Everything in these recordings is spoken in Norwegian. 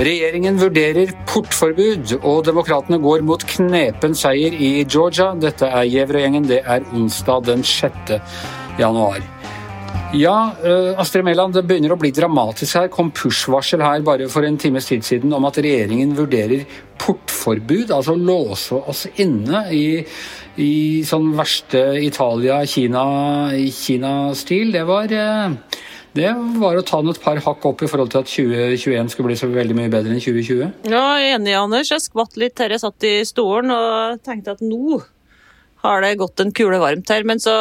Regjeringen vurderer portforbud, og demokratene går mot knepen seier i Georgia. Dette er Gjæverøy-gjengen. Det er onsdag den 6. januar. Ja, eh, Astrid Mæland, det begynner å bli dramatisk her. Kom push-varsel her bare for en times tid siden om at regjeringen vurderer portforbud, altså låse oss inne i, i sånn verste Italia-Kina-stil. Kina det var eh, det var å ta den et par hakk opp i forhold til at 2021 skulle bli så veldig mye bedre enn 2020. Ja, jeg er enig, Anders. Jeg skvatt litt her jeg satt i stolen og tenkte at nå har det gått en kule varmt her. Men så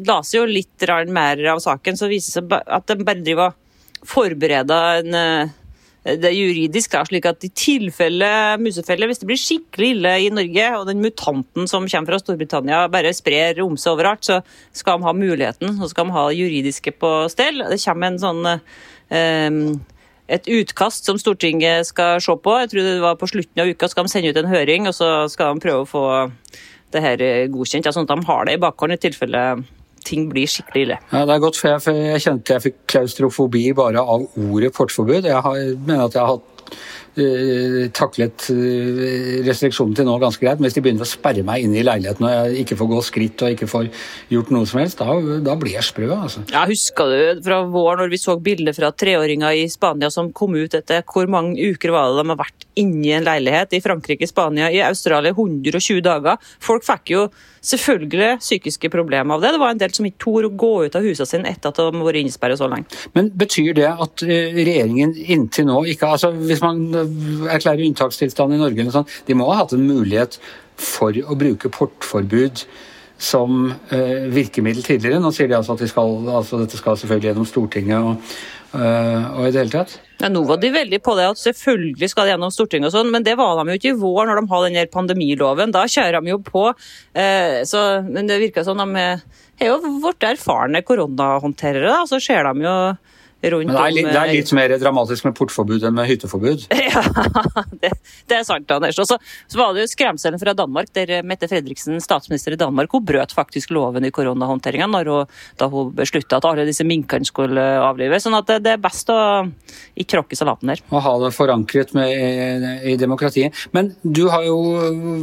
la seg jo litt mer av saken, så viser det seg at de bare driver og forbereder en eh, det er juridisk, da, slik at i tilfelle musefelle, hvis det blir skikkelig ille i Norge, og den mutanten som kommer fra Storbritannia bare sprer om seg overalt, så skal de ha muligheten, så skal de ha det juridiske på stell. Det kommer en sånn um, et utkast som Stortinget skal se på. Jeg tror det var På slutten av uka skal de sende ut en høring, og så skal de prøve å få det her godkjent, ja, sånn at de har det i bakhånd i tilfelle ting blir skikkelig ille. Ja, Det er godt, for jeg, jeg kjente jeg fikk klaustrofobi bare av ordet portforbud. Jeg har, mener at jeg har hatt taklet uh, restriksjonen til nå ganske greit. Men hvis de begynner å sperre meg inne i leiligheten og jeg ikke får gå skritt og ikke får gjort noe som helst, da, da blir jeg sprø. altså. Ja, Husker du fra vår når vi så bilder fra treåringer i Spania som kom ut etter hvor mange uker var det de har vært inni en leilighet i Frankrike, Spania, i Australia 120 dager? Folk fikk jo selvfølgelig psykiske problemer av det. Det var en del som ikke torde å gå ut av husene sine etter at de har vært innesperret så lenge. Men betyr det at eh, regjeringen inntil nå ikke altså Hvis man erklærer unntakstilstand i Norge, sånn, de må ha hatt en mulighet for å bruke portforbud som eh, virkemiddel tidligere. Nå sier de altså at de skal, altså dette skal selvfølgelig gjennom Stortinget og, øh, og i det hele tatt. Ja, nå var de veldig på det at selvfølgelig skal det gjennom Stortinget og sånn, men det var de jo ikke i vår når de har den pandemiloven. Da kjører de jo på. Eh, så, men det virker som de er jo blitt erfarne koronahåndterere, da. Så ser de jo rundt Men det er, litt, det er litt mer dramatisk med portforbud enn med hytteforbud? Ja, det, det er sant, Anders. Og så, så var det jo skremselen fra Danmark, der Mette Fredriksen, statsminister i Danmark, hun brøt faktisk loven i koronahåndteringa da hun beslutta at alle disse minkene skulle avlives. Sånn at det, det er best å ikke tråkke salaten der. Å ha det forankret med, i, i, demokratiet. Men du har jo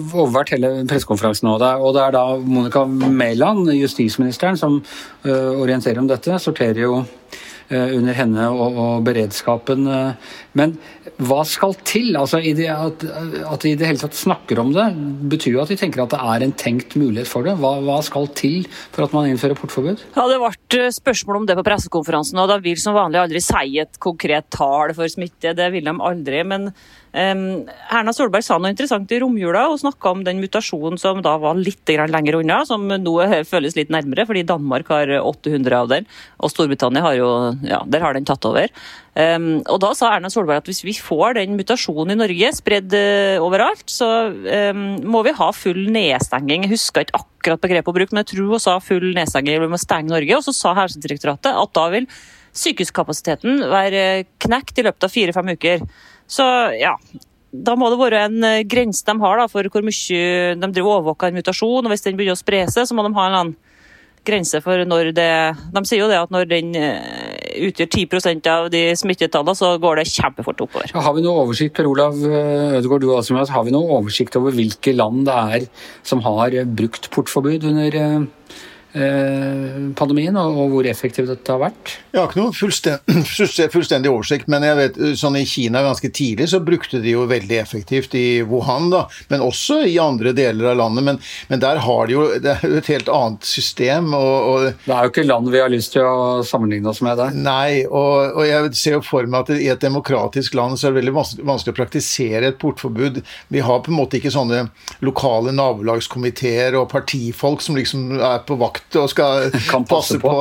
overvært hele pressekonferansen og det er da Monica Mæland, justisministeren, som uh, orienterer om dette. Sorterer jo Eh, under henne og, og, beredskapen. Eh, men hva skal til? Altså, at, at, de i det hele tatt snakker om det, betyr jo at de tenker at det er en tenkt mulighet for det. Hva, hva skal til for at man innfører portforbud? Ja, Det ble eh, spørsmål om det på pressekonferansen, og da vil som vanlig aldri si et konkret tall for smitte. Det vil de aldri. men Um, Erna Solberg sa noe interessant i romjula og snakka om den mutasjonen som da var litt lenger unna, som nå føles litt nærmere, fordi Danmark har 800 av den, og Storbritannia har jo ja, der har den tatt over. Um, og Da sa Erna Solberg at hvis vi får den mutasjonen i Norge spredd uh, overalt, så um, må vi ha full nedstenging. Jeg husker ikke akkurat begrepet å bruke, men jeg tror hun sa full nedstenging. Vi må stenge Norge. Og så sa Helsedirektoratet at da vil sykehuskapasiteten være knekt i løpet av fire-fem uker. Så ja, da må det være en eh, grense de har da, for hvor mye de driver overvåker en mutasjon. og Hvis den begynner å spre seg, så må de ha en annen grense for når det De sier jo det at når den eh, utgjør 10% av de smittetallene, så går det kjempefort oppover. Har vi noe oversikt Per Olav eh, Ødegaard, du også, har vi noe oversikt over hvilke land det er som har brukt portforbud under Eh, pandemien, og hvor effektivt dette har vært? Jeg har ikke noe fullstendig, fullstendig, oversikt, men jeg vet, sånn i Kina ganske tidlig så brukte de jo veldig effektivt i Wuhan, da, men også i andre deler av landet. Men, men der har de jo det er jo et helt annet system. Og, og, det er jo ikke land vi har lyst til å sammenligne oss med der. Nei, og, og jeg ser jo for meg at i et demokratisk land så er det veldig vanskelig å praktisere et portforbud. Vi har på en måte ikke sånne lokale nabolagskomiteer og partifolk som liksom er på vakt vakt og skal Kan passe passe på,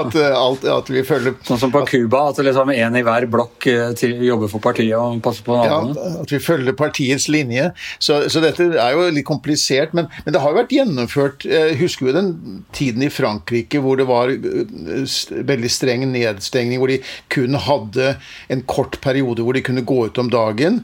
at, eh, alt, at vi følger Sånn som på Cuba, at liksom en i hver blokk eh, til, jobber for partiet og passer på ja, at vi følger partiets linje. Så, så dette er jo litt komplisert. Men, men det har jo vært gjennomført eh, Husker vi den tiden i Frankrike hvor det var veldig streng nedstengning, hvor de kun hadde en kort periode hvor de kunne gå ut om dagen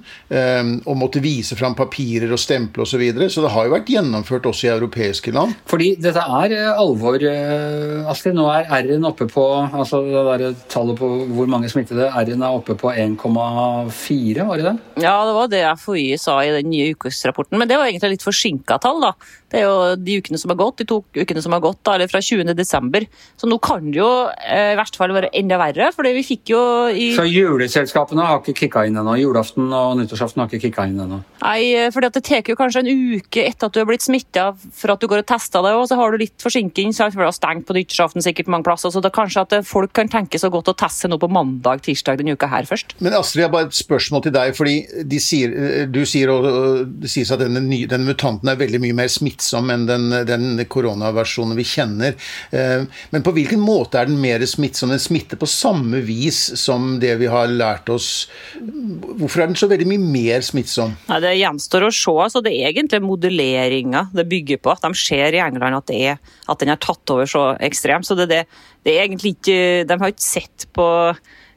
og måtte vise fram papirer og stemple osv. Så, videre. så det har jo vært gjennomført også i europeiske land. Fordi dette er eh, alvor, eh, Astrid. Nå er R-en oppe på altså det der tallet på hvor mange smittede. R-en er oppe på 1,4, var det det? Ja, det var det FHI sa i den nye ukesrapporten. Men det var egentlig litt forsinka tall, da. Det er jo de ukene som har gått, de to ukene som har gått, da, eller fra 20. desember. Så nå kan det jo eh, i verste fall være enda verre, for vi fikk jo i Så juleselskapene har ikke kicka inn ennå. Julaften og nyttårsaften har ikke kicka inn ennå. Nei, for det tar jo kanskje en uke etter at du har blitt smitta for at du går og tester deg, og så har du litt forsinking, Så det er stengt på nyttårsaften sikkert mange plasser. Så det er kanskje at folk kan tenke så godt å teste seg nå på mandag, tirsdag denne uka her først. Men Astrid, jeg har bare et spørsmål til deg. fordi de sier, du sier, og og Det sies at denne, denne mutanten er veldig mye mer smittsom enn den, den koronaversjonen vi kjenner. Eh, Men på hvilken måte er den mer smittsom? Den smitter på samme vis som det vi har lært oss. Hvorfor er den så veldig mye mer smittsom? Nei, Det gjenstår å se. altså Det er egentlig modelleringa det bygger på. De ser i England at, er, at den har tatt over så ekstremt. så det, det, det er egentlig ikke, De har ikke sett på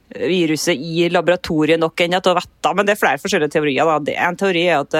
viruset i laboratoriet nok ennå til å vite, men det er flere forskjellige teorier. Da. En teori er at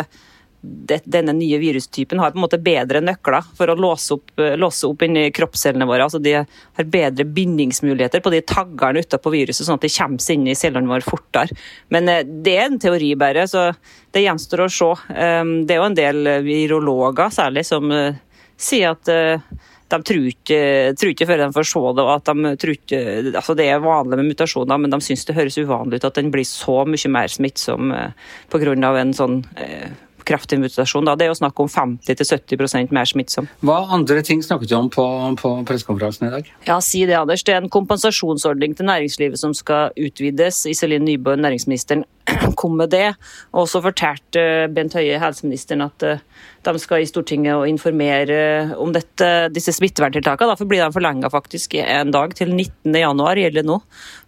denne nye virustypen har på en måte bedre nøkler for å låse opp, låse opp inni kroppscellene våre. altså De har bedre bindingsmuligheter på de taggene utapå viruset, sånn at de kommer seg inn i cellene våre fortere. Men eh, det er en teori bare, så det gjenstår å se. Um, Det er jo en del virologer særlig som eh, sier at eh, de tror ikke, før de får se det, at de ikke, altså det er vanlig med mutasjoner, men de syns det høres uvanlig ut at den blir så mye mer smittsom eh, pga. en sånn eh, kraftig mutasjon. Da. Det er jo snakk om 50-70% mer smittsom. Hva andre ting snakket du om på, på pressekonferansen i dag? Ja, si det, Anders. Det er en kompensasjonsordning til næringslivet som skal utvides. Iselin Nybø, næringsministeren, kom med det. Og så fortalte Bent Høie, helseministeren, at eh, de skal i Stortinget og informere om dette, disse smitteverntiltakene. Derfor blir de forlenga faktisk en dag, til 19. januar gjelder nå.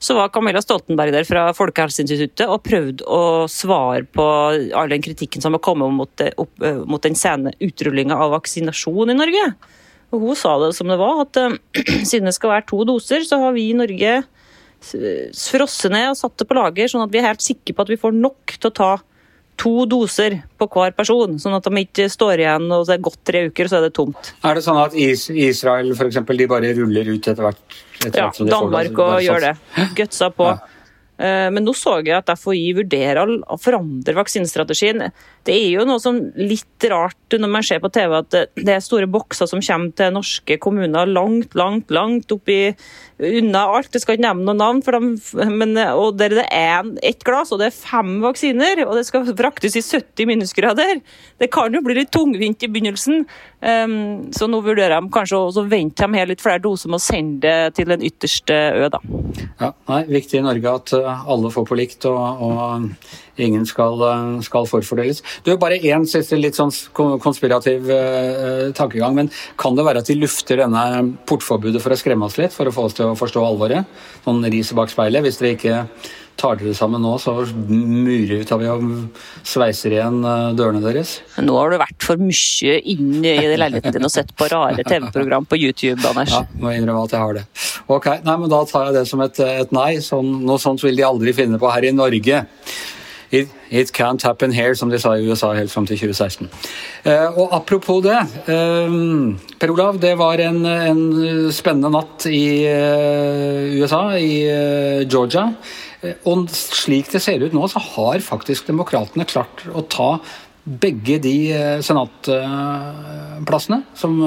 Så var Camilla Stoltenberg der fra Folkehelseinstituttet og prøvde å svare på all den kritikken som har kommet mot, opp, eh, mot den sene utrullinga av vaksinasjon i Norge. Og hun sa det som det var, at eh, siden det skal være to doser, så har vi i Norge frosset ned og satt det på lager, sånn at vi er helt sikre på at vi får nok til å ta to doser på hver person, sånn at de ikke står igjen og det er gått tre uker, så er det tomt. Er det sånn at Is Israel eksempel, de bare ruller ut etter hvert? Etter Ja, hvert Danmark det, bare gjør det. Gutsa på. Ja. Eh, Men nå så jeg at FHI vurderer å forandre vaksinestrategien. Det er jo noe som litt rart når man ser på TV at det- er store bokser som kommer til norske kommuner langt, langt, langt oppi unna alt. Jeg skal ikke nevne noen navn, dem, men, og der det er ett glass, og det er fem vaksiner, og det skal fraktes i 70 minusgrader. Det kan jo bli litt tungvint i begynnelsen, Um, så nå vurderer de kanskje å vente dem her litt flere doser med å sende det til den ytterste ø. da. Ja, nei, Viktig i Norge at uh, alle får på likt, og, og ingen skal, uh, skal forfordeles. Du, Bare én siste litt sånn konspirativ uh, tankegang. men Kan det være at de lufter denne portforbudet for å skremme oss litt, for å få oss til å forstå alvoret? Noen riset bak speilet. Hvis dere ikke tar dere sammen nå, så murer vi og sveiser igjen dørene deres. Nå har du vært for mye inne i leiligheten din og sett på rare TV-program på YouTube, Anders. Ja, må innrømme at jeg har det. Ok, nei, men Da tar jeg det som et, et nei. Sånn, noe sånt vil de aldri finne på her i Norge. It, it can't happen here, som de sa i USA helt fram til 2016. Eh, og apropos det. Eh, per Olav, det var en, en spennende natt i eh, USA, i eh, Georgia. Eh, og slik det ser ut nå, så har faktisk demokratene klart å ta begge de eh, senatplassene som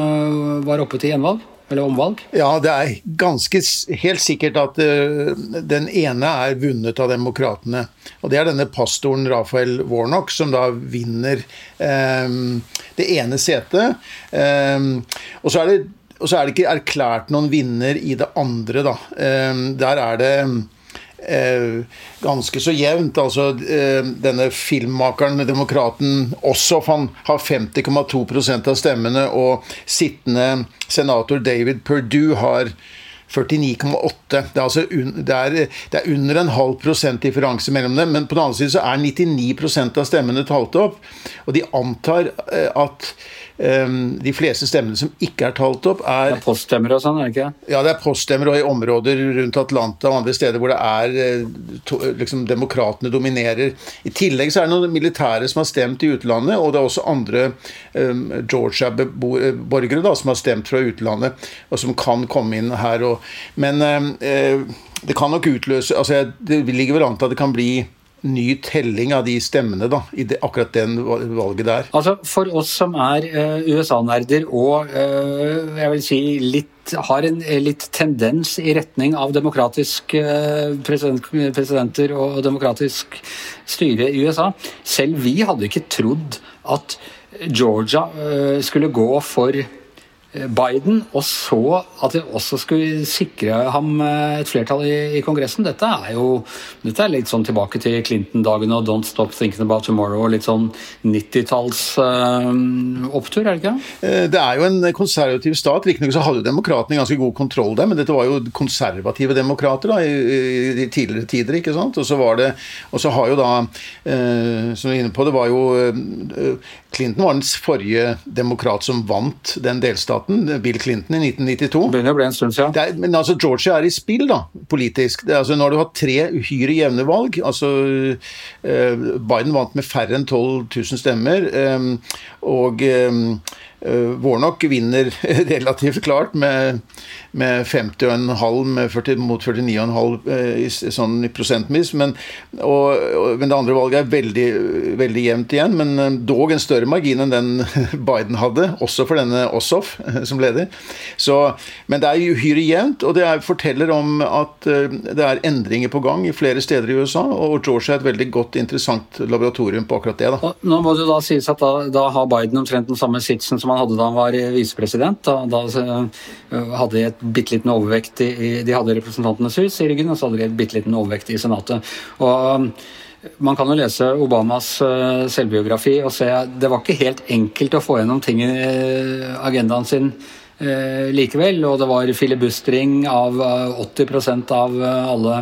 var oppe til gjenvalg, eller omvalg. Ja, det er ganske helt sikkert at uh, den ene er vunnet av demokratene. Og det er denne pastoren Rafael Warnock som da vinner um, det ene setet. Um, og så er det og så er det ikke erklært noen vinner i det andre, da. Um, der er det eh, ganske så jevnt. Altså, eh, denne filmmakeren, demokraten Ossoff, han har 50,2% av stemmene, og sittende senator David Perdue har 49,8. Det, er altså det, det er under en halv prosent differanse mellom dem, men på den andre siden så er 99% av stemmene talt opp. Og de antar eh, at de fleste stemmene som ikke er talt opp, er Det er poststemmer og sånn, er det ikke? Ja, det er poststemmer og i områder rundt Atlanta og andre steder hvor det er eh, to, liksom demokratene dominerer. I tillegg så er det noen militære som har stemt i utlandet, og det er også andre um, Georgia-borgere som har stemt fra utlandet, og som kan komme inn her. Og, men um, det kan nok utløse altså Det ligger vel an til at det kan bli ny telling av de stemmene da, i det, akkurat den valget der. Altså, For oss som er uh, USA-nerder og uh, jeg vil si litt, har en litt tendens i retning av demokratisk uh, president, presidenter og demokratisk styre i USA Selv vi hadde ikke trodd at Georgia skulle gå for Biden, og så at vi også skulle sikre ham et flertall i, i Kongressen. Dette er jo dette er litt sånn tilbake til Clinton-dagene og Don't Stop Thinking About Tomorrow og litt sånn 90-talls uh, opptur, er det ikke? Det er jo en konservativ stat. Riktignok så hadde jo demokratene ganske god kontroll der, men dette var jo konservative demokrater da, i, i tidligere tider, ikke sant. Og så var det Og så har jo da, uh, som du er inne på, det var jo uh, Clinton var den forrige demokrat som vant den delstaten, Bill Clinton, i 1992. Det begynner å bli en stund siden. Men altså, Georgia er i spill, da, politisk. Det, altså, nå har du hatt tre uhyre jevne valg. Altså, eh, Biden vant med færre enn 12 000 stemmer. eh, og uh, Warnock vinner relativt klart med, med 50,5 mot 49,5 i sånn prosentvis. Men, og, og, men, det andre valget er veldig, veldig jevnt igjen, men dog en større margin enn den Biden hadde, også for denne Ossoff som leder. Så, men det er uhyre jevnt, og det er, forteller om at det er endringer på gang i flere steder i USA, og Georgia er et veldig godt, interessant laboratorium på akkurat det. Da. Nå må det da sies at da, da har Biden omtrent den samme sitsen som han hadde da han var visepresident. Da, da hadde de et bitte liten overvekt i, De hadde Representantenes hus i ryggen, og så hadde de et bitte liten overvekt i Senatet. Og man kan jo lese Obamas selvbiografi og se at det var ikke helt enkelt å få gjennom ting i agendaen sin likevel. Og det var filibustring av 80% av alle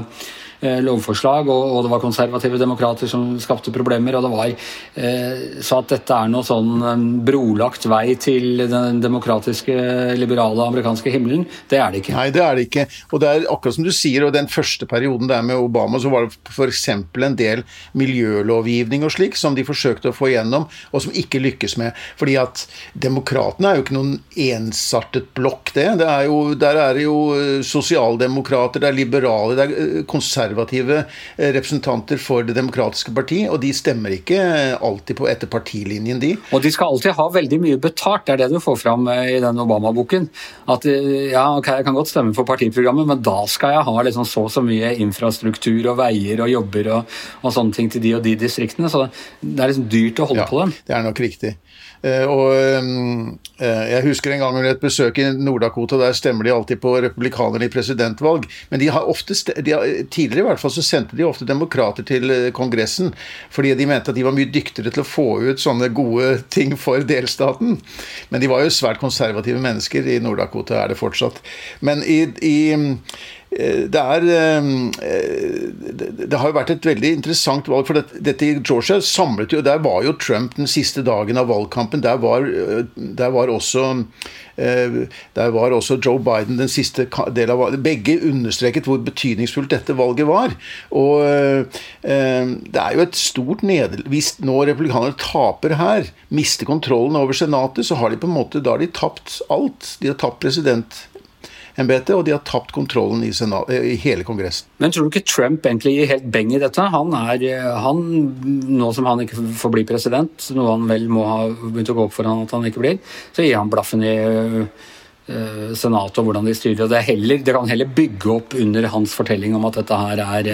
lovforslag, og, det var konservative demokrater som skapte problemer. og det var eh, Så at dette er noe sånn brolagt vei til den demokratiske, liberale amerikanske himmelen, det er det ikke. Nei, det er det ikke. Og det er akkurat som du sier, og den første perioden der med Obama, så var det f.eks. en del miljølovgivning og slik som de forsøkte å få igjennom, og som ikke lykkes med. Fordi at demokratene er jo ikke noen ensartet blokk, det. det er jo, der er det jo sosialdemokrater, det er liberale, det er konservative konservative representanter for Det demokratiske parti, og de stemmer ikke alltid på etter partilinjen, de. Og de skal alltid ha veldig mye betalt, det er det du får fram i den Obama-boken. At ja, ok, jeg kan godt stemme for partiprogrammet, men da skal jeg ha liksom så og så mye infrastruktur og veier og jobber og, og, sånne ting til de og de distriktene. Så det er liksom dyrt å holde ja, på dem. Det er nok riktig. Og Jeg husker en gang under et besøk i Nord-Dakota, der stemmer de alltid på republikanerne i presidentvalg. Men de har ofte, de har, tidligere i hvert fall så sendte de ofte demokrater til Kongressen, fordi de mente at de var mye dyktigere til å få ut sånne gode ting for delstaten. Men de var jo svært konservative mennesker i Nord-Dakota, er det fortsatt. Men i, i det, er, det har jo vært et veldig interessant valg. for Dette i Georgia samlet jo Der var jo Trump den siste dagen av valgkampen. Der var, der var, også, der var også Joe Biden den siste del av valget. Begge understreket hvor betydningsfullt dette valget var. Og det er jo et stort nederlag Hvis nå republikanerne taper her, mister kontrollen over Senatet, så har de på en måte da har de tapt alt. De har tapt president embetet, og de har tapt kontrollen i, senat, i, hele Kongressen. Men tror du ikke Trump egentlig gir helt beng i dette? Han er, han, Nå som han ikke får bli president, noe han vel må ha begynt å gå opp for han at han ikke blir, så gir han blaffen i uh, Senatet og hvordan de styrer. og det, heller, det, kan heller bygge opp under hans fortelling om at dette her er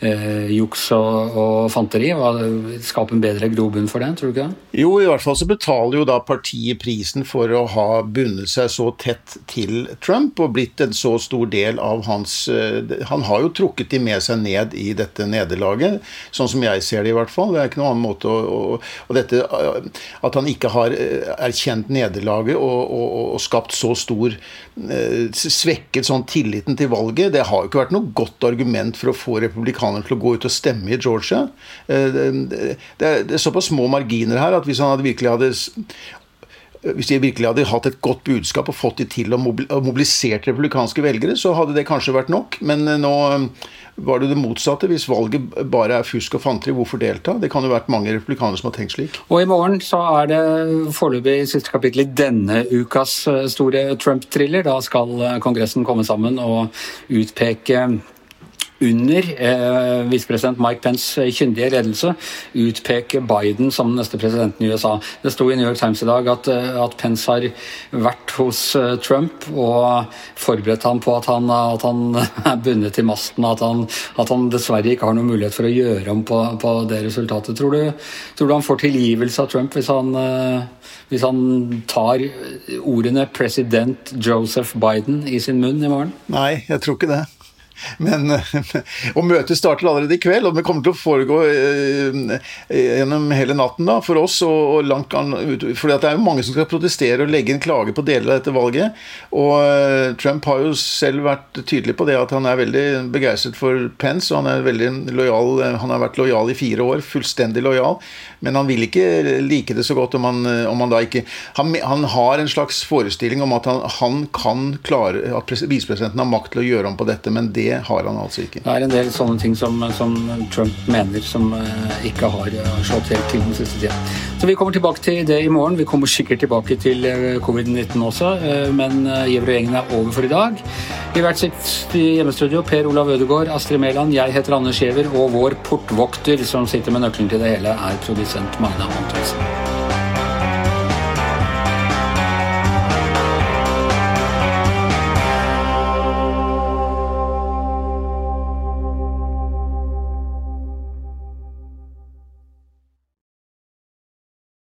eh, juks og, og fanteri. Skape en bedre grobunn for det, tror du ikke det? Jo, i hvert fall så betaler jo da partiet prisen for å ha bundet seg så tett til Trump og blitt en så stor del av hans eh, Han har jo trukket de med seg ned i dette nederlaget, sånn som jeg ser det i hvert fall. Det er ikke noen annen måte å, å Og dette eh, at han ikke har eh, erkjent nederlaget og, og, og, skapt så stor Svekket sånn tilliten til valget, det har jo ikke vært noe godt argument for å få republikanerne til å gå ut og stemme i Georgia. Det er, det er såpass små marginer her at hvis han hadde virkelig hadde hvis de virkelig hadde hatt et godt budskap og fått de til å mobilisert republikanske velgere, så hadde det kanskje vært nok. Men eh, nå eh, var det det motsatte. Hvis valget bare er fusk og fanteri, hvorfor delta? Det kan jo vært mange republikanere som har tenkt slik. Og i morgen så er det foreløpig siste kapittel i denne ukas eh, store Trump-thriller. Da skal Kongressen komme sammen og utpeke under eh, visepresident Mike Pence kyndige ledelse utpeke Biden som den neste presidenten i USA. Det sto i New York Times i dag at, eh, at Pence har vært hos eh, Trump og forberedt ham på at han, at han er bundet til masten, at han, at han dessverre ikke har noen mulighet for å gjøre om på, på det resultatet. Tror du, tror du, han får tilgivelse av Trump hvis han, eh, hvis han tar ordene 'president Joseph Biden' i sin munn i morgen? Nei, jeg tror ikke det. Men, og møtet starter allerede i kveld, og det kommer til å foregå eh, gjennom hele natten da, for oss. og, og langt fordi for Det er jo mange som skal protestere og legge inn klage på deler av dette valget. Og Trump har jo selv vært tydelig på det at han er veldig begeistret for Pence. og Han er veldig lojal, han har vært lojal i fire år, fullstendig lojal. Men han vil ikke like det så godt om han, om han da ikke han, han, har en slags forestilling om at han, han kan klare at visepresidenten har makt til å gjøre om på dette, men det det har han altså ikke. Det er en del sånne ting som, som Trump mener som uh, ikke har uh, slått helt til den siste tida. Så vi kommer tilbake til det i morgen. Vi kommer sikkert tilbake til uh, covid-19 også, men Gjevrøy-gjengen er over for i dag. I hvert sitt hjemmestudio Per Olav Ødegaard, Astrid Mæland, jeg heter Anders Giæver, og vår portvokter som sitter med nøkkelen til det hele, er produsent Magna Antonsen.